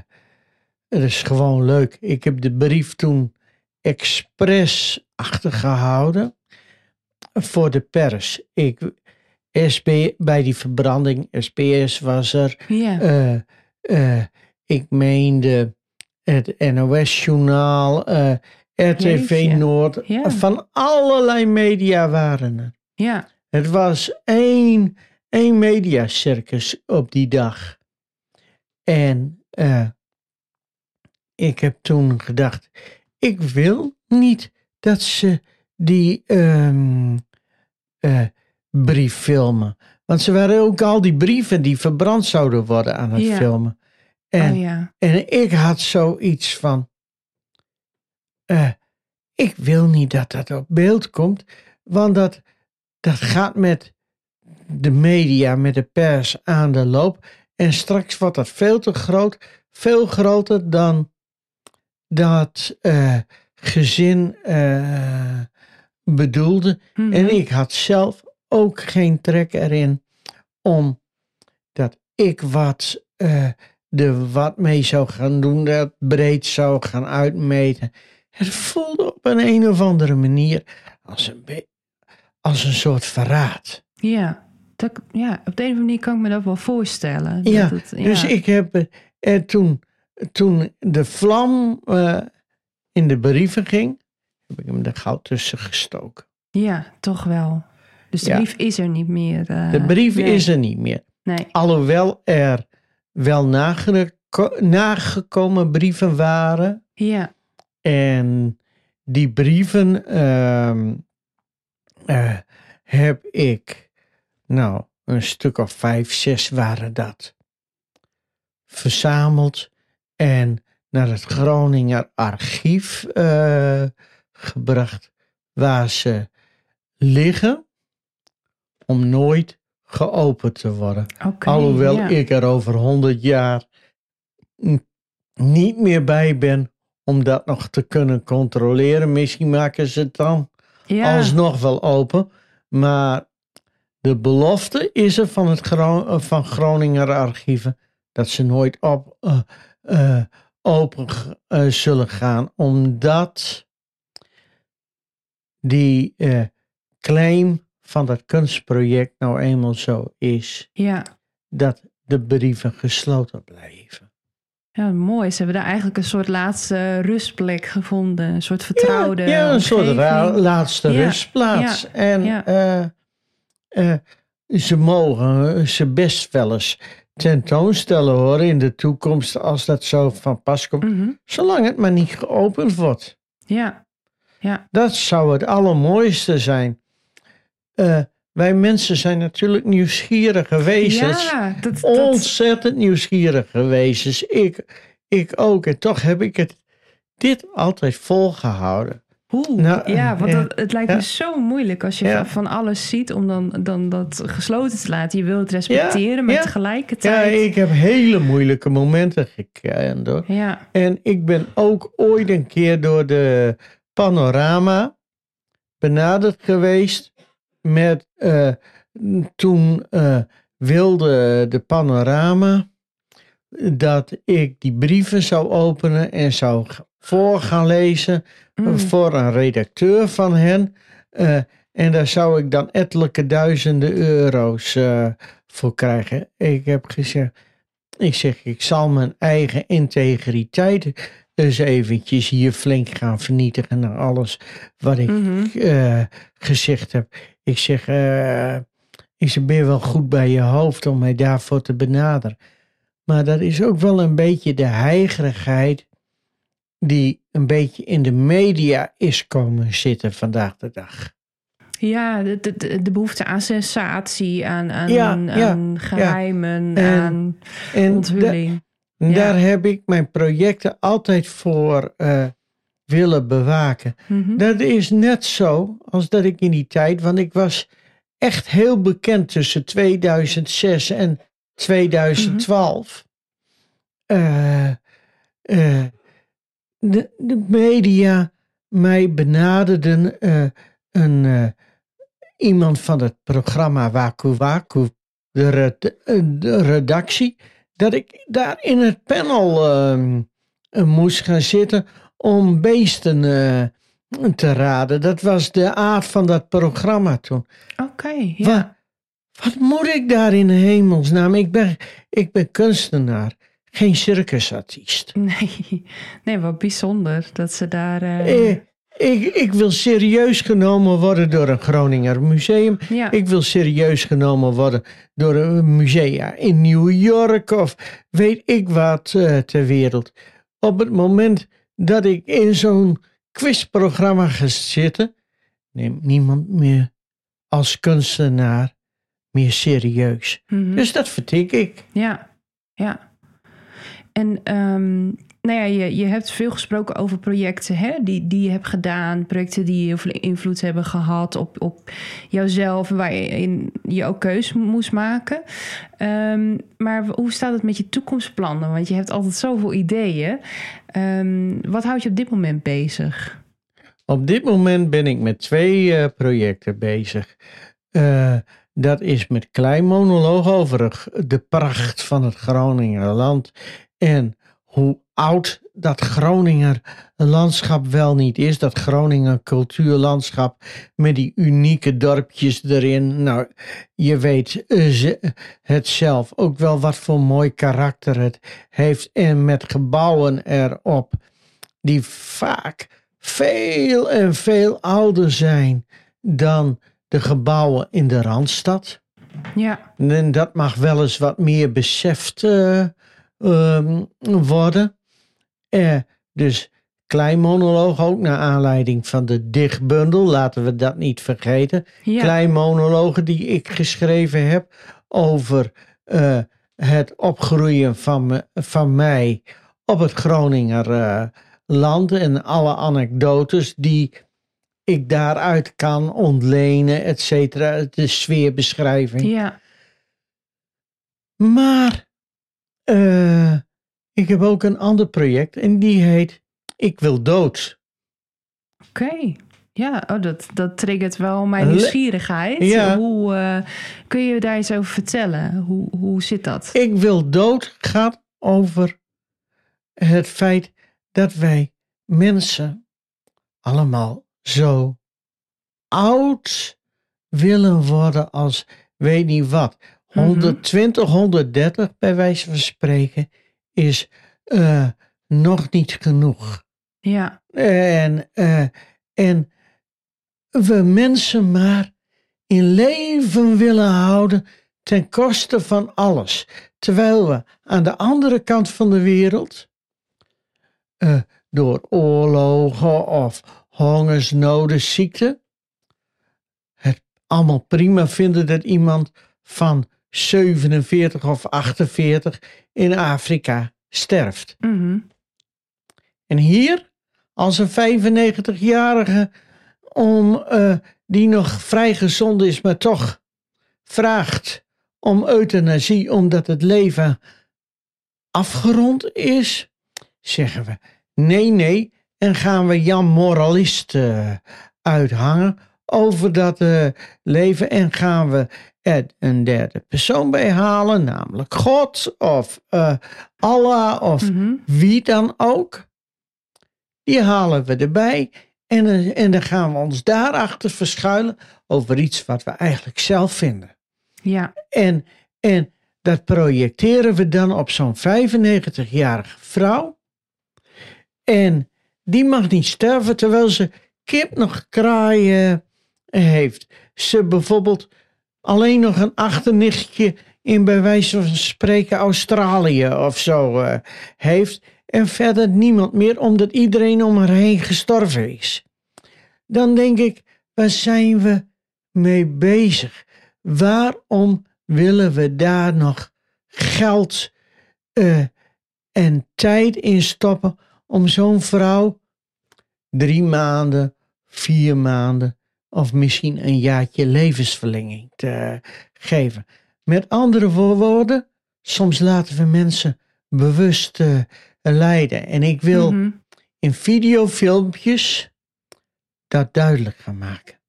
het is gewoon leuk. Ik heb de brief toen expres achtergehouden voor de pers. Ik, SP, bij die verbranding, SPS was er. Ja. eh, eh, ik meende het NOS-journaal, eh, RTV Jeetje. Noord. Ja. Van allerlei media waren er. Ja. Het was één, één mediacircus op die dag. En eh, ik heb toen gedacht, ik wil niet dat ze die ehm, eh, brief filmen. Want ze waren ook al die brieven die verbrand zouden worden aan het Ja. filmen. En, oh ja. en ik had zoiets van, eh, ik wil niet dat dat op beeld komt, want dat, dat gaat met de media, met de pers aan de loop. En straks wordt dat veel te groot, veel groter dan dat eh, gezin eh, bedoelde. Mhm. En ik had zelf ook geen trek erin om dat ik wat eh er wat mee zou gaan doen, dat breed zou gaan uitmeten. Het voelde op een, een of andere manier als een, als een soort verraad. Ja. Dat, ja, op de een of andere manier kan ik me dat wel voorstellen. Ja, Dus ik heb eh, toen, toen de vlam eh, in de brieven ging, heb ik hem er gauw tussen gestoken. Ja, toch wel. Dus de Ja. brief is er niet meer. eh, De brief nee. is er niet meer. Nee. Alhoewel er wel nageko- nagekomen brieven waren. Ja. En die brieven ehm, eh, heb ik, nou, een stuk of vijf, zes waren dat, verzameld en naar het Groninger archief eh, gebracht, waar ze liggen om nooit geopend te worden. Oké. Alhoewel ja. ik er over honderd jaar niet meer bij ben om dat nog te kunnen controleren. Misschien maken ze het dan ja. alsnog wel open. Maar de belofte is er van het Gro- eh, van Groninger archieven dat ze nooit op, eh, eh, open zullen gaan. Omdat die claim van dat kunstproject nou eenmaal zo is Ja. dat de brieven gesloten blijven. Ja, mooi. Ze hebben daar eigenlijk een soort laatste rustplek gevonden. Een soort vertrouwde Ja, ja een soort omgeving. laatste Ja, rustplaats. ja, en eh, eh, ze mogen ze best wel eens tentoonstellen hoor in de toekomst als dat zo van pas komt. Mhm. Zolang het maar niet geopend wordt. Ja, ja, Dat zou het allermooiste zijn. Eh, wij mensen zijn natuurlijk nieuwsgierige wezens. ja dat, dat, Ontzettend nieuwsgierige wezens. Ik, ik ook. En toch heb ik het dit altijd volgehouden. Hoe? Nou, ja, want ja. dat, het lijkt Ja. me zo moeilijk als je Ja. van- alles ziet om dan, dan dat gesloten te laten. Je wil het respecteren, maar ja. Ja, tegelijkertijd... ik heb hele moeilijke momenten gekend hoor. Ja, En ik ben ook ooit een keer door de panorama benaderd geweest met eh, toen eh, wilde de panorama dat ik die brieven zou openen en zou voor gaan lezen Mm. voor een redacteur van hen. Eh, en daar zou ik dan ettelijke duizenden euro's eh, voor krijgen. Ik heb gezegd, ik zeg, ik zal mijn eigen integriteit eens eventjes hier flink gaan vernietigen naar alles wat ik Mhm. eh, gezegd heb. Ik zeg, eh, ik zeg, ben je wel goed bij je hoofd om mij daarvoor te benaderen. Maar dat is ook wel een beetje de heigerigheid die een beetje in de media is komen zitten vandaag de dag. ja de, de- de, behoefte aan sensatie, aan, aan, Ja, ja, aan geheimen, En- aan En onthulling. Daar heb ik mijn projecten altijd voor eh, willen bewaken. Mhm. Dat is net zo als dat ik in die tijd, want ik was echt heel bekend tussen 2006 en 2012. Eh, eh, de, de media mij benaderden eh, een, eh, iemand van het programma Waku Waku, de, red- de redactie, dat ik daar in het panel ehm, eh, moest gaan zitten om beesten te raden. Dat was de aard van dat programma toen. Oké, ja. Wa- wat moet ik daar in hemelsnaam? Ik ben, ik ben kunstenaar, geen circusartiest. Nee, nee, wat bijzonder dat ze daar... eh, Eh, ik, ik wil serieus genomen worden door een Groninger museum. ja. Ik wil serieus genomen worden door een musea in New York of weet ik wat eh, ter wereld. Op het moment dat ik in zo'n quizprogramma ga zitten, neemt niemand meer als kunstenaar meer serieus. Mhm. Dus dat vertik ik. Ja, ja. En ehm, nou ja, je, je hebt veel gesproken over projecten hè, die, die je hebt gedaan. Projecten die heel veel invloed hebben gehad op, op jouzelf. Waarin je ook keus moest maken. Ehm, maar hoe staat het met je toekomstplannen? Want je hebt altijd zoveel ideeën. Ehm, wat houdt je op dit moment bezig? Op dit moment ben ik met twee eh, projecten bezig. Eh, dat is met klein monoloog over de pracht van het Groninger land. En hoe oud dat Groninger landschap wel niet is. Dat Groninger cultuurlandschap met die unieke dorpjes erin. Nou, je weet eh, het zelf ook wel wat voor mooi karakter het heeft. En met gebouwen erop die vaak veel en veel ouder zijn dan de gebouwen in de Randstad. Ja, En dat mag wel eens wat meer beseft eh, ehm, worden. Eh, dus klein monoloog ook naar aanleiding van de dichtbundel, laten we dat niet vergeten. ja. Klein monologen die ik geschreven heb over eh, het opgroeien van, me, van mij op het Groninger eh, land en alle anekdotes die ik daaruit kan ontlenen, et cetera. De sfeerbeschrijving. ja. Maar eh, ik heb ook een ander project en die heet Ik wil dood. Oké. Ja, oh, dat, dat triggert wel mijn nieuwsgierigheid. Ja. Hoe, eh, kun je daar iets over vertellen? Hoe, hoe zit dat? Ik wil dood gaat over het feit dat wij mensen allemaal zo oud willen worden als weet niet wat. 120, 130 bij wijze van spreken is eh, nog niet genoeg. Ja. En, eh, en we mensen maar in leven willen houden ten koste van alles. Terwijl we aan de andere kant van de wereld, eh, door oorlogen of hongersnoden, ziekte, het allemaal prima vinden dat iemand van 47 of 48 in Afrika sterft. Mhm. En hier, als een 95-jarige, om, eh, die nog vrij gezond is, maar toch vraagt om euthanasie omdat het leven afgerond is, zeggen we nee, nee. En gaan we Jan Moralist uh, uithangen over dat uh, leven en gaan we er een derde persoon bij halen, namelijk God of uh, Allah of Mhm. wie dan ook. Die halen we erbij en, eh, en dan gaan we ons daarachter verschuilen over iets wat we eigenlijk zelf vinden. Ja. En, en dat projecteren we dan op zo'n 95-jarige vrouw. En die mag niet sterven terwijl ze kip nog kraaien heeft. Ze bijvoorbeeld alleen nog een achternichtje in bij wijze van spreken Australië of zo eh, heeft. En verder niemand meer omdat iedereen om haar heen gestorven is. Dan denk ik, waar zijn we mee bezig? Waarom willen we daar nog geld eh, en tijd in stoppen om zo'n vrouw drie maanden, vier maanden of misschien een jaartje levensverlenging te geven? Met andere woorden, soms laten we mensen bewust eh, lijden. En ik wil Mhm. in videofilmpjes dat duidelijk gaan maken.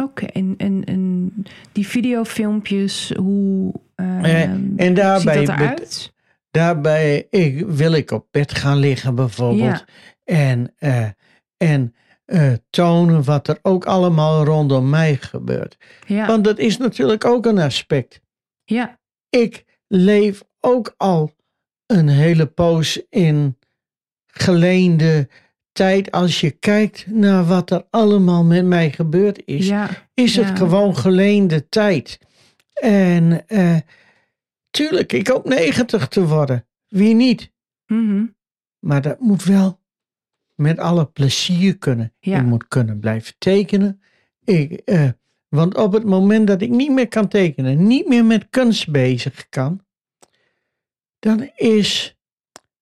Oké, en, en, en die videofilmpjes, hoe ehm, en daarbij ziet dat eruit? Daarbij ik, wil ik op bed gaan liggen bijvoorbeeld. En, eh, en eh, tonen wat er ook allemaal rondom mij gebeurt. Ja, Want dat is natuurlijk ook een aspect. ja, Ik leef ook al een hele poos in geleende tijd. Als je kijkt naar wat er allemaal met mij gebeurd is, ja, is ja. het gewoon geleende tijd. En eh, tuurlijk, ik hoop 90 te worden. Wie niet? mhm, Maar dat moet wel met alle plezier kunnen. Ja. Ik moet kunnen blijven tekenen. Ik, eh, want op het moment dat ik niet meer kan tekenen, niet meer met kunst bezig kan, dan is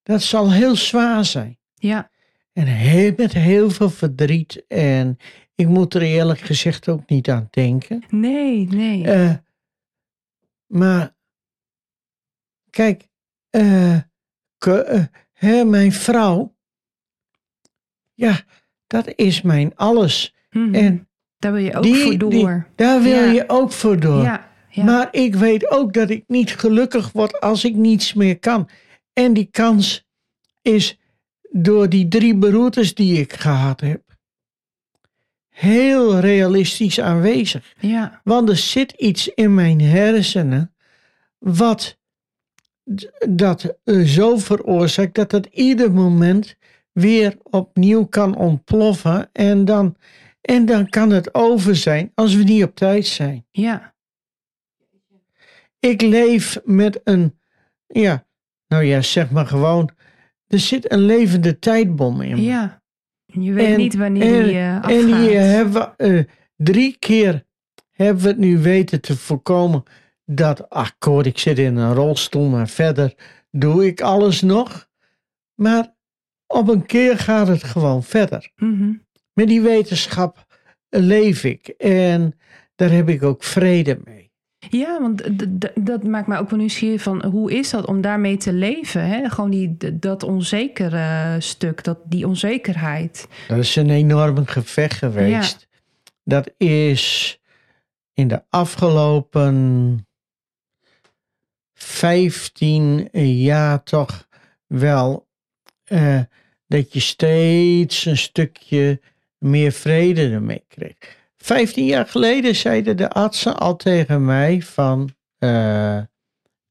dat zal heel zwaar zijn. ja, En heel, met heel veel verdriet. En ik moet er eerlijk gezegd ook niet aan denken. nee, nee, Eh, maar kijk, ke- eh, hè, mijn vrouw, ja, dat is mijn alles. Mhm. En daar wil je ook die, voor die- door. daar wil Ja. je ook voor door. ja, ja, Maar ik weet ook dat ik niet gelukkig word als ik niets meer kan. En die kans is door die drie beroertes die ik gehad heb, heel realistisch aanwezig. ja, Want er zit iets in mijn hersenen wat dat eh, zo veroorzaakt dat het ieder moment weer opnieuw kan ontploffen. En dan, en dan kan het over zijn als we niet op tijd zijn. ja, Ik leef met een, ja, nou ja, zeg maar gewoon, er zit een levende tijdbom in me. ja. Je weet En- niet wanneer en- die eh, afgaat. En hier hebben we eh, drie keer hebben we het nu weten te voorkomen dat, ach Cor, ik zit in een rolstoel, maar verder doe ik alles nog. Maar op een keer gaat het gewoon verder. Mhm. Met die wetenschap leef ik en daar heb ik ook vrede mee. Ja, want dat maakt mij ook wel nieuwsgierig van hoe is dat om daarmee te leven? Hè? Gewoon die, dat onzekere stuk, dat, die onzekerheid. Dat is een enorm gevecht geweest. Dat is in de afgelopen 15 jaar toch wel eh, dat je steeds een stukje meer vrede ermee kreeg. 15 jaar geleden zeiden de artsen al tegen mij van eh,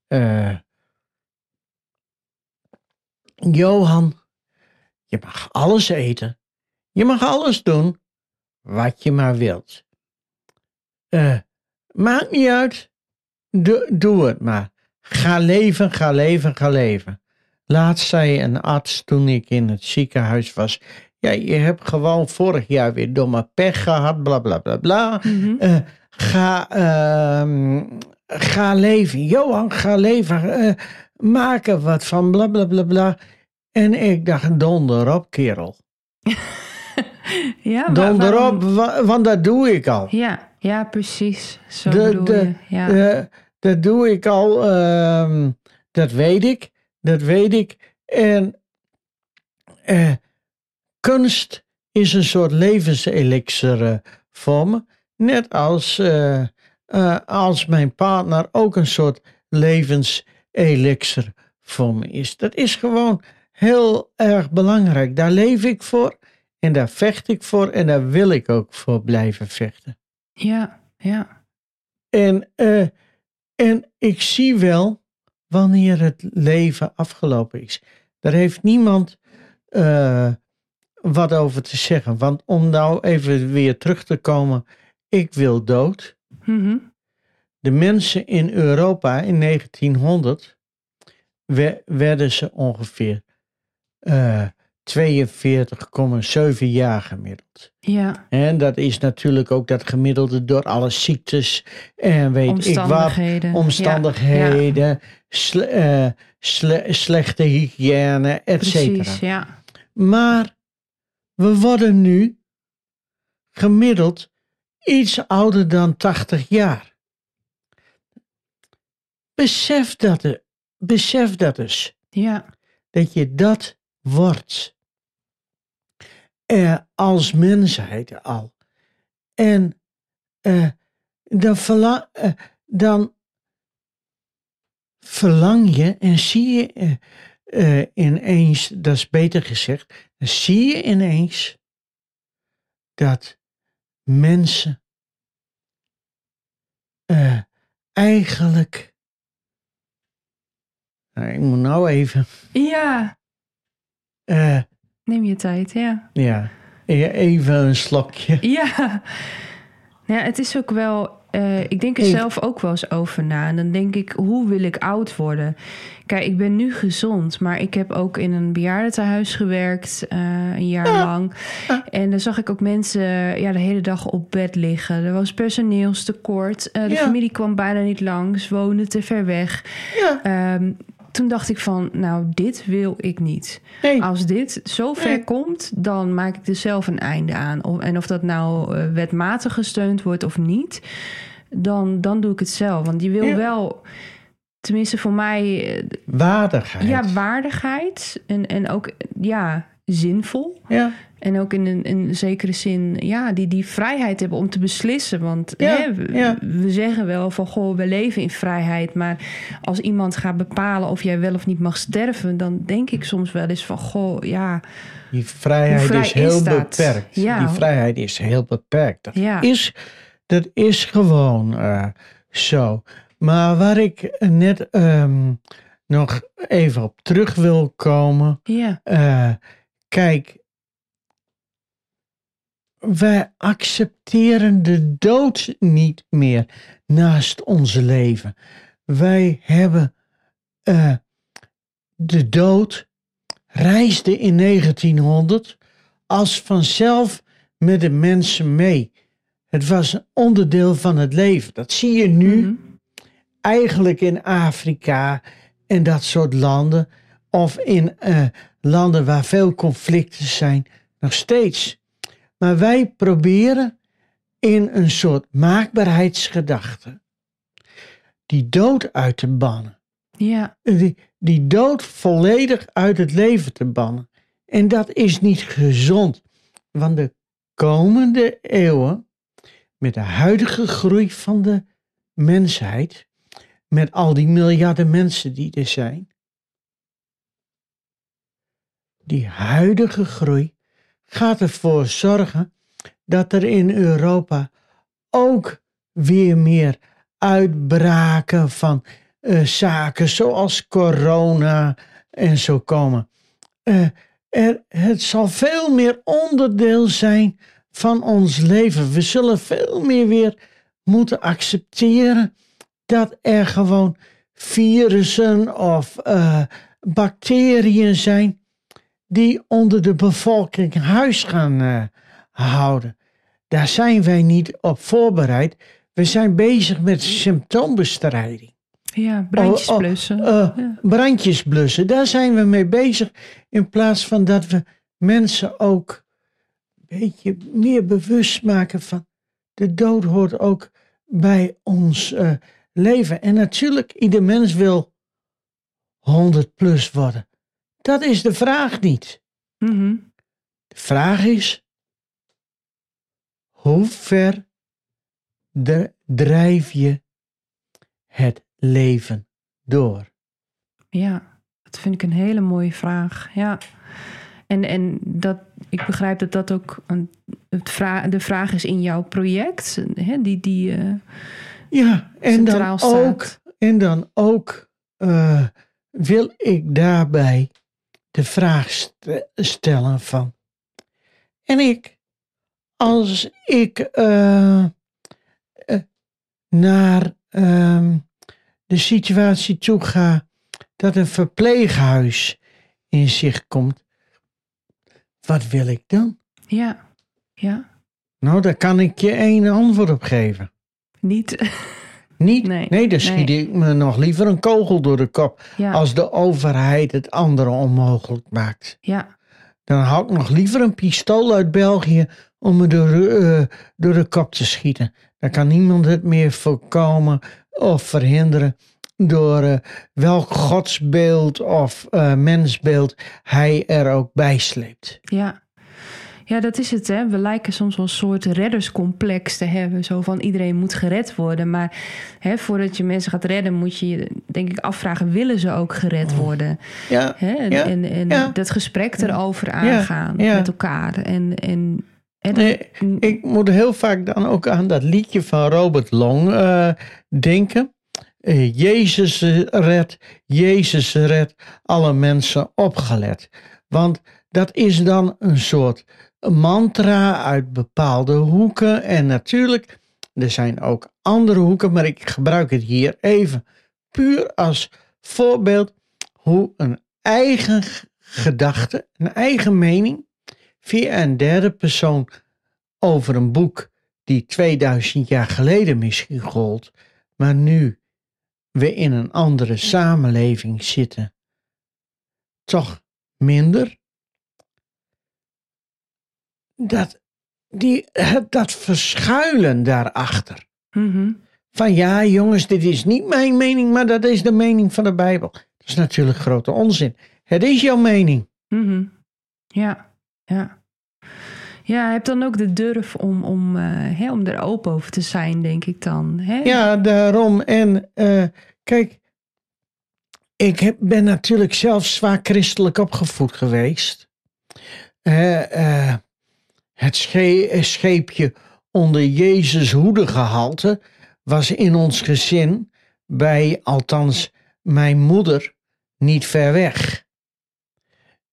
eh, Johan, je mag alles eten. Je mag alles doen wat je maar wilt. Eh, maakt niet uit. Doe het maar. Ga leven, ga leven, ga leven. Laatst zei een arts toen ik in het ziekenhuis was. Ja, je hebt gewoon vorig jaar weer domme pech gehad, bla bla bla bla. Mhm. Eh, ga, ehm, ga leven. Johan, ga leven. eh, maak er wat van, bla bla bla bla. En ik dacht, donder op, kerel. ja, Donder op, wa- want dat doe ik al. Ja, ja, precies. Zo De- bedoel de- je. Ja. Eh, dat doe ik al, ehm, dat weet ik, dat weet ik. En eh, kunst is een soort levenselixer eh, voor me. Net als, eh, eh, als mijn partner ook een soort levenselixer voor me is. Dat is gewoon heel erg belangrijk. Daar leef ik voor en daar vecht ik voor en daar wil ik ook voor blijven vechten. ja, ja. En, eh, en ik zie wel wanneer het leven afgelopen is. Daar heeft niemand eh, wat over te zeggen. Want om nou even weer terug te komen, ik wil dood. Mhm. De mensen in Europa in 1900 we- werden ze ongeveer eh 42,7 jaar gemiddeld. Ja, En dat is natuurlijk ook dat gemiddelde door alle ziektes en weet ik wat omstandigheden. sle- eh, sle- slechte hygiëne, Ja, et cetera. precies, ja. Maar we worden nu gemiddeld iets ouder dan 80 jaar. Besef dat, e- besef dat eens, Ja, dat je dat wordt. Eh, als mensheid al. En eh, dan, eh, dan verlang je en zie je eh, eh, ineens, dat is beter gezegd, dan zie je ineens dat mensen eh, eigenlijk. Nou, ik moet nou even. ja. Neem je tijd, ja. ja, even een slokje. Ja. Ja, het is ook wel. eh, ik denk er zelf ook wel eens over na. En dan denk ik, hoe wil ik oud worden? Kijk, ik ben nu gezond, maar ik heb ook in een bejaardentehuis gewerkt, eh, een jaar Ja. lang. En dan zag ik ook mensen ja, de hele dag op bed liggen. Er was personeelstekort. Eh, de Ja. familie kwam bijna niet langs, woonde te ver weg. Ja, Ehm, toen dacht ik van, nou, dit wil ik niet. nee. Als dit zo ver Nee. komt, dan maak ik er zelf een einde aan. Of, en of dat nou eh, wetmatig gesteund wordt of niet, dan, dan doe ik het zelf. Want je wil Ja. wel, tenminste voor mij, eh, Waardigheid. ja, waardigheid en, en ook ja, zinvol. ja. En ook in een, in een zekere zin, ja, die, die vrijheid hebben om te beslissen. Want Ja, hè, we, ja. we zeggen wel van, goh, we leven in vrijheid. Maar als iemand gaat bepalen of jij wel of niet mag sterven... dan denk ik soms wel eens van, goh, ja, Die vrijheid vrij is heel is beperkt. Ja. Die vrijheid is heel beperkt. Dat, is, dat is gewoon eh, zo. Maar waar ik net ehm, nog even op terug wil komen. ja, eh, kijk, wij accepteren de dood niet meer naast ons leven. Wij hebben eh, de dood reisde in 1900 als vanzelf met de mensen mee. Het was een onderdeel van het leven. Dat zie je nu mhm. eigenlijk in Afrika en dat soort landen. Of in eh, landen waar veel conflicten zijn, nog steeds. Maar wij proberen in een soort maakbaarheidsgedachte die dood uit te bannen. ja, Die, die dood volledig uit het leven te bannen. En dat is niet gezond. Want de komende eeuwen, met de huidige groei van de mensheid, met al die miljarden mensen die er zijn, die huidige groei gaat ervoor zorgen dat er in Europa ook weer meer uitbraken van eh, zaken zoals corona en zo komen. Eh, er, het zal veel meer onderdeel zijn van ons leven. We zullen veel meer weer moeten accepteren dat er gewoon virussen of uh, bacteriën zijn die onder de bevolking huis gaan uh, houden. Daar zijn wij niet op voorbereid. We zijn bezig met symptoombestrijding. Ja, brandjes blussen. Oh, oh, uh, ja. Brandjes blussen, daar zijn we mee bezig. In plaats van dat we mensen ook een beetje meer bewust maken van de dood hoort ook bij ons uh, leven. En natuurlijk, ieder mens wil 100 plus worden. Dat is de vraag niet. Mm -hmm. De vraag is, hoe ver de, drijf je het leven door? Ja, dat vind ik een hele mooie vraag. Ja. En, en dat, ik begrijp dat dat ook een, het vraag, de vraag is in jouw project, hè, die, die uh, ja, en dan staat. ook, en dan ook uh, wil ik daarbij de vraag st stellen van, en ik, als ik uh, naar ehm, de situatie toe ga dat een verpleeghuis in zicht komt, wat wil ik dan? Ja, ja. Nou, daar kan ik je één antwoord op geven. Niet? Niet? Nee, nee dan schiet nee. ik me nog liever een kogel door de kop. Ja. Als de overheid het andere onmogelijk maakt. Ja, Dan hou ik nog liever een pistool uit België om me door, eh, door de kop te schieten. Dan kan niemand het meer voorkomen of verhinderen door eh, welk godsbeeld of eh, mensbeeld hij er ook bij sleept. ja. Ja, dat is het. Hè. We lijken soms wel een soort redderscomplex te hebben. Zo van iedereen moet gered worden. Maar hè, voordat je mensen gaat redden, moet je je denk ik afvragen: willen ze ook gered worden? Ja, Hè? En, Ja, en, en ja. dat gesprek erover aangaan ja. met elkaar. En, en, en Nee, ik moet heel vaak dan ook aan dat liedje van Robert Long eh, denken. Eh, Jezus red, Jezus red, alle mensen opgelet. Want dat is dan een soort mantra uit bepaalde hoeken. En natuurlijk, er zijn ook andere hoeken, maar ik gebruik het hier even puur als voorbeeld hoe een eigen gedachte, een eigen mening, via een derde persoon over een boek die 2000 jaar geleden misschien gold, maar nu we in een andere samenleving zitten, toch minder. Dat, die, het- dat verschuilen daarachter. Mhm. Van ja, jongens, dit is niet mijn mening, maar dat is de mening van de Bijbel. Dat is natuurlijk grote onzin. Het is jouw mening. Mhm. Ja, ja. Ja, hebt dan ook de durf om, om, hè, om er open over te zijn, denk ik dan. Hè? Ja, daarom. En eh, kijk, ik heb, ben natuurlijk zelf zwaar christelijk opgevoed geweest. Eh, het sche- scheepje onder Jezus hoede gehalte was in ons gezin, bij althans mijn moeder, niet ver weg.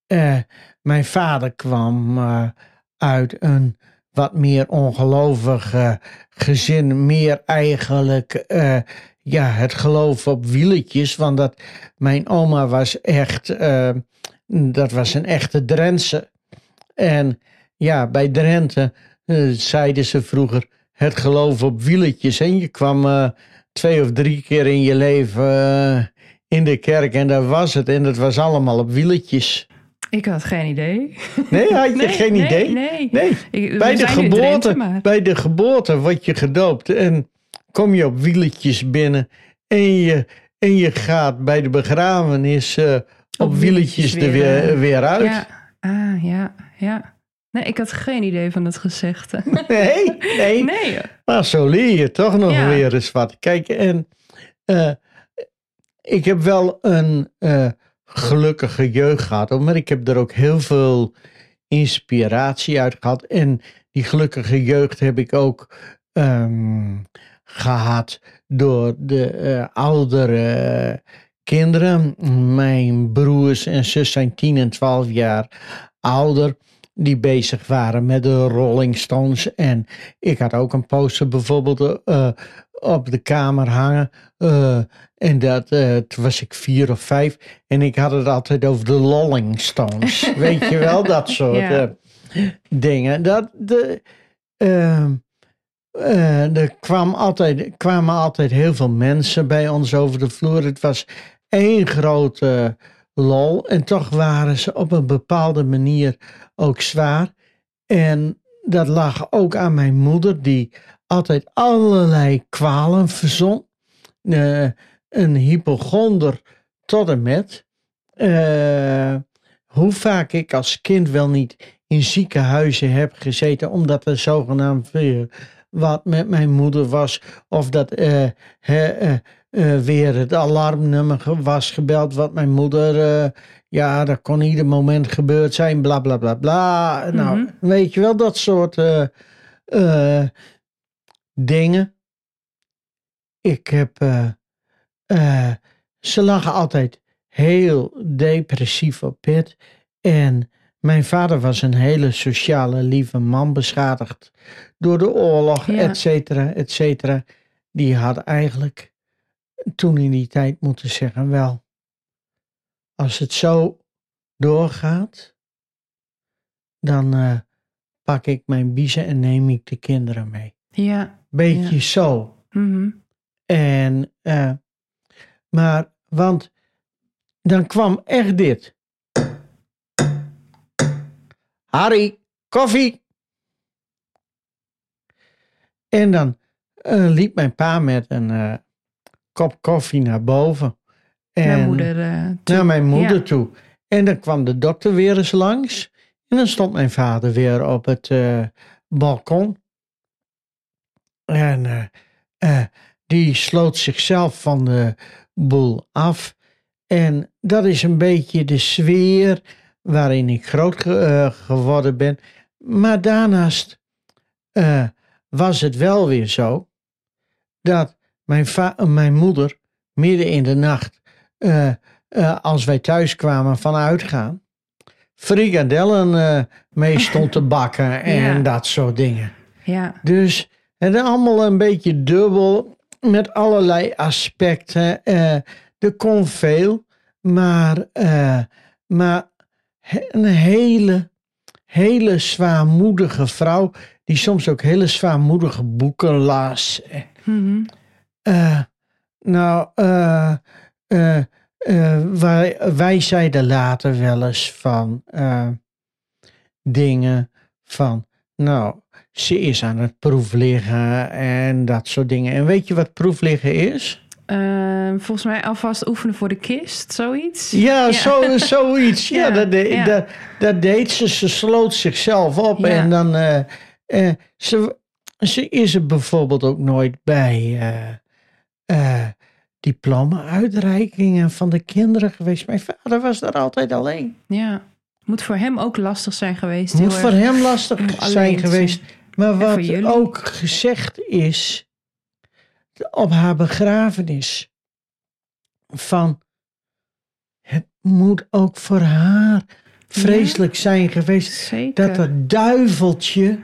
Eh, mijn vader kwam eh, uit een wat meer ongelovig eh, gezin, meer eigenlijk ja, het geloof op wieletjes, want dat, mijn oma was echt, dat was een echte Drentse. En ja, bij Drenthe eh, zeiden ze vroeger het geloof op wieletjes. En je kwam eh, twee of drie keer in je leven eh, in de kerk en dat was het. En dat was allemaal op wieletjes. Ik had geen idee. Nee, had je Nee, geen nee, idee? Nee. Nee. Ik- we Bij de, Drenthe, geboorte, bij de geboorte word je gedoopt en kom je op wieletjes binnen en je, en je gaat bij de begrafenis eh, op, wieletjes er weer, weer uit. Ja, ah, ja, ja. Nee, ik had geen idee van het gezegde. Nee, nee, nee. maar zo leer je toch nog Ja. weer eens wat. Kijk, en eh, ik heb wel een eh, gelukkige jeugd gehad, maar ik heb er ook heel veel inspiratie uit gehad. En die gelukkige jeugd heb ik ook ehm, gehad door de eh, oudere kinderen. Mijn broers en zus zijn 10 en 12 jaar ouder. Die bezig waren met de Rolling Stones. En ik had ook een poster bijvoorbeeld eh, op de kamer hangen. Eh, en dat, uh, toen was ik vier of vijf. En ik had het altijd over de Rolling Stones. Weet je wel, dat soort Ja. dingen. Dat, de, ehm, eh, er kwam altijd, kwamen altijd heel veel mensen bij ons over de vloer. Het was één grote lol. En toch waren ze op een bepaalde manier ook zwaar. En dat lag ook aan mijn moeder, die altijd allerlei kwalen verzon. Eh, een hypochonder tot en met. Eh, hoe vaak ik als kind wel niet in ziekenhuizen heb gezeten, omdat er zogenaamd weer wat met mijn moeder was. Of dat hè, eh, weer het alarmnummer was gebeld, wat mijn moeder. eh, ja, dat kon ieder moment gebeurd zijn, bla bla bla bla. Nou, Mhm. weet je wel, dat soort eh, dingen. Ik heb. ze lagen altijd heel depressief op bed. En mijn vader was een hele sociale, lieve man, beschadigd door de oorlog, Ja. et cetera, et cetera. Die had eigenlijk toen in die tijd moeten zeggen: wel, als het zo doorgaat, dan eh, pak ik mijn biezen en neem ik de kinderen mee. Ja. Beetje Ja. zo. Mhm. En, eh, maar, want dan kwam echt dit. Harry, koffie. En dan eh, liep mijn pa met een kop koffie naar boven. En Mijn moeder. eh, toe. naar mijn moeder Ja. toe. En dan kwam de dokter weer eens langs. En dan stond mijn vader weer op het eh, balkon. En eh, die sloot zichzelf van de boel af. En dat is een beetje de sfeer waarin ik groot ge- geworden ben. Maar daarnaast was het wel weer zo dat mijn, mijn moeder midden in de nacht, eh, eh, als wij thuis kwamen van uitgaan, frikadellen eh mee stond te bakken en Ja. dat soort dingen. Ja. Dus het allemaal een beetje dubbel met allerlei aspecten. Er kon veel, maar, maar een hele, hele zwaarmoedige vrouw, die soms ook hele zwaarmoedige boeken las. Mhm. Eh, nou, eh, wij, wij zeiden later wel eens van dingen van, nou, ze is aan het proefliggen en dat soort dingen. En weet je wat proefliggen is? Volgens mij alvast oefenen voor de kist, zoiets. Ja, Zo, zoiets. Ja, Ja, dat, de- ja. Dat, dat deed ze. Ze sloot zichzelf op. En dan, eh, eh, ze, ze is er bijvoorbeeld ook nooit bij eh eh, diploma-uitreikingen van de kinderen geweest. Mijn vader was daar altijd alleen. Ja. Moet voor hem ook lastig zijn geweest. Moet voor erg. hem lastig zijn geweest. Maar wat ook gezegd is op haar begrafenis van het moet ook voor haar vreselijk zijn geweest Zeker. dat dat duiveltje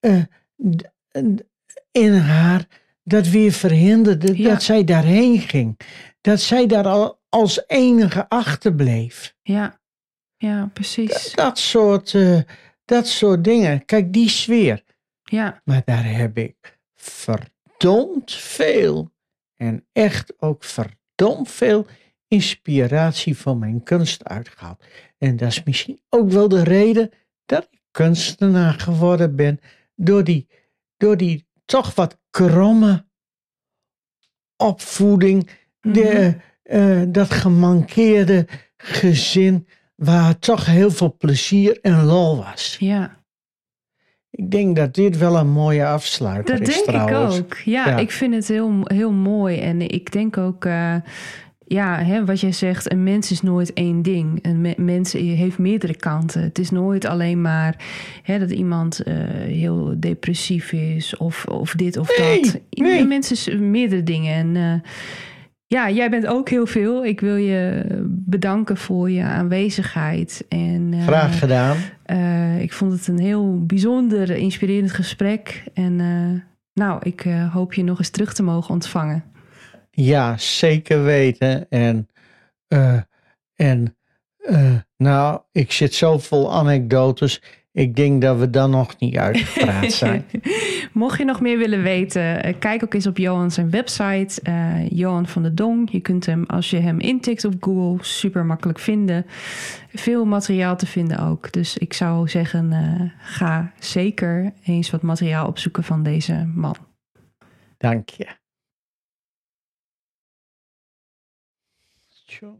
eh, in haar dat weer verhinderde Ja. dat zij daarheen ging. Dat zij daar al als enige achterbleef. Ja. Ja, precies. Dat soort, eh, dat soort dingen. Kijk, die sfeer. Ja. Maar daar heb ik verdomd veel en echt ook verdomd veel inspiratie van mijn kunst uitgehaald. En dat is misschien ook wel de reden dat ik kunstenaar geworden ben. Door die, door die toch wat kromme opvoeding, de, eh, dat gemankeerde gezin, waar toch heel veel plezier en lol was. Ja. Ik denk dat dit wel een mooie afsluiter Dat is denk trouwens. ik ook. Ja, Ja. ik vind het heel, heel mooi. En ik denk ook, eh, ja, hè, wat jij zegt, een mens is nooit één ding. Een me- mens heeft meerdere kanten. Het is nooit alleen maar hè, dat iemand eh, heel depressief is of, of dit of Nee, dat. nee. Een mens is meerdere dingen. En eh, ja, jij bent ook heel veel. Ik wil je bedanken voor je aanwezigheid. En, eh, Graag gedaan. ik vond het een heel bijzonder, inspirerend gesprek. En nou, ik hoop je nog eens terug te mogen ontvangen. Ja, zeker weten. En, eh, en eh, nou, ik zit zo vol anekdotes. Ik denk dat we dan nog niet uitgepraat zijn. Mocht je nog meer willen weten, eh, kijk ook eens op Johan zijn website, eh, Johan van de Dong. Je kunt hem, als je hem intikt op Google, super makkelijk vinden. Veel materiaal te vinden ook. Dus ik zou zeggen, ga zeker eens wat materiaal opzoeken van deze man. Dank je. 穷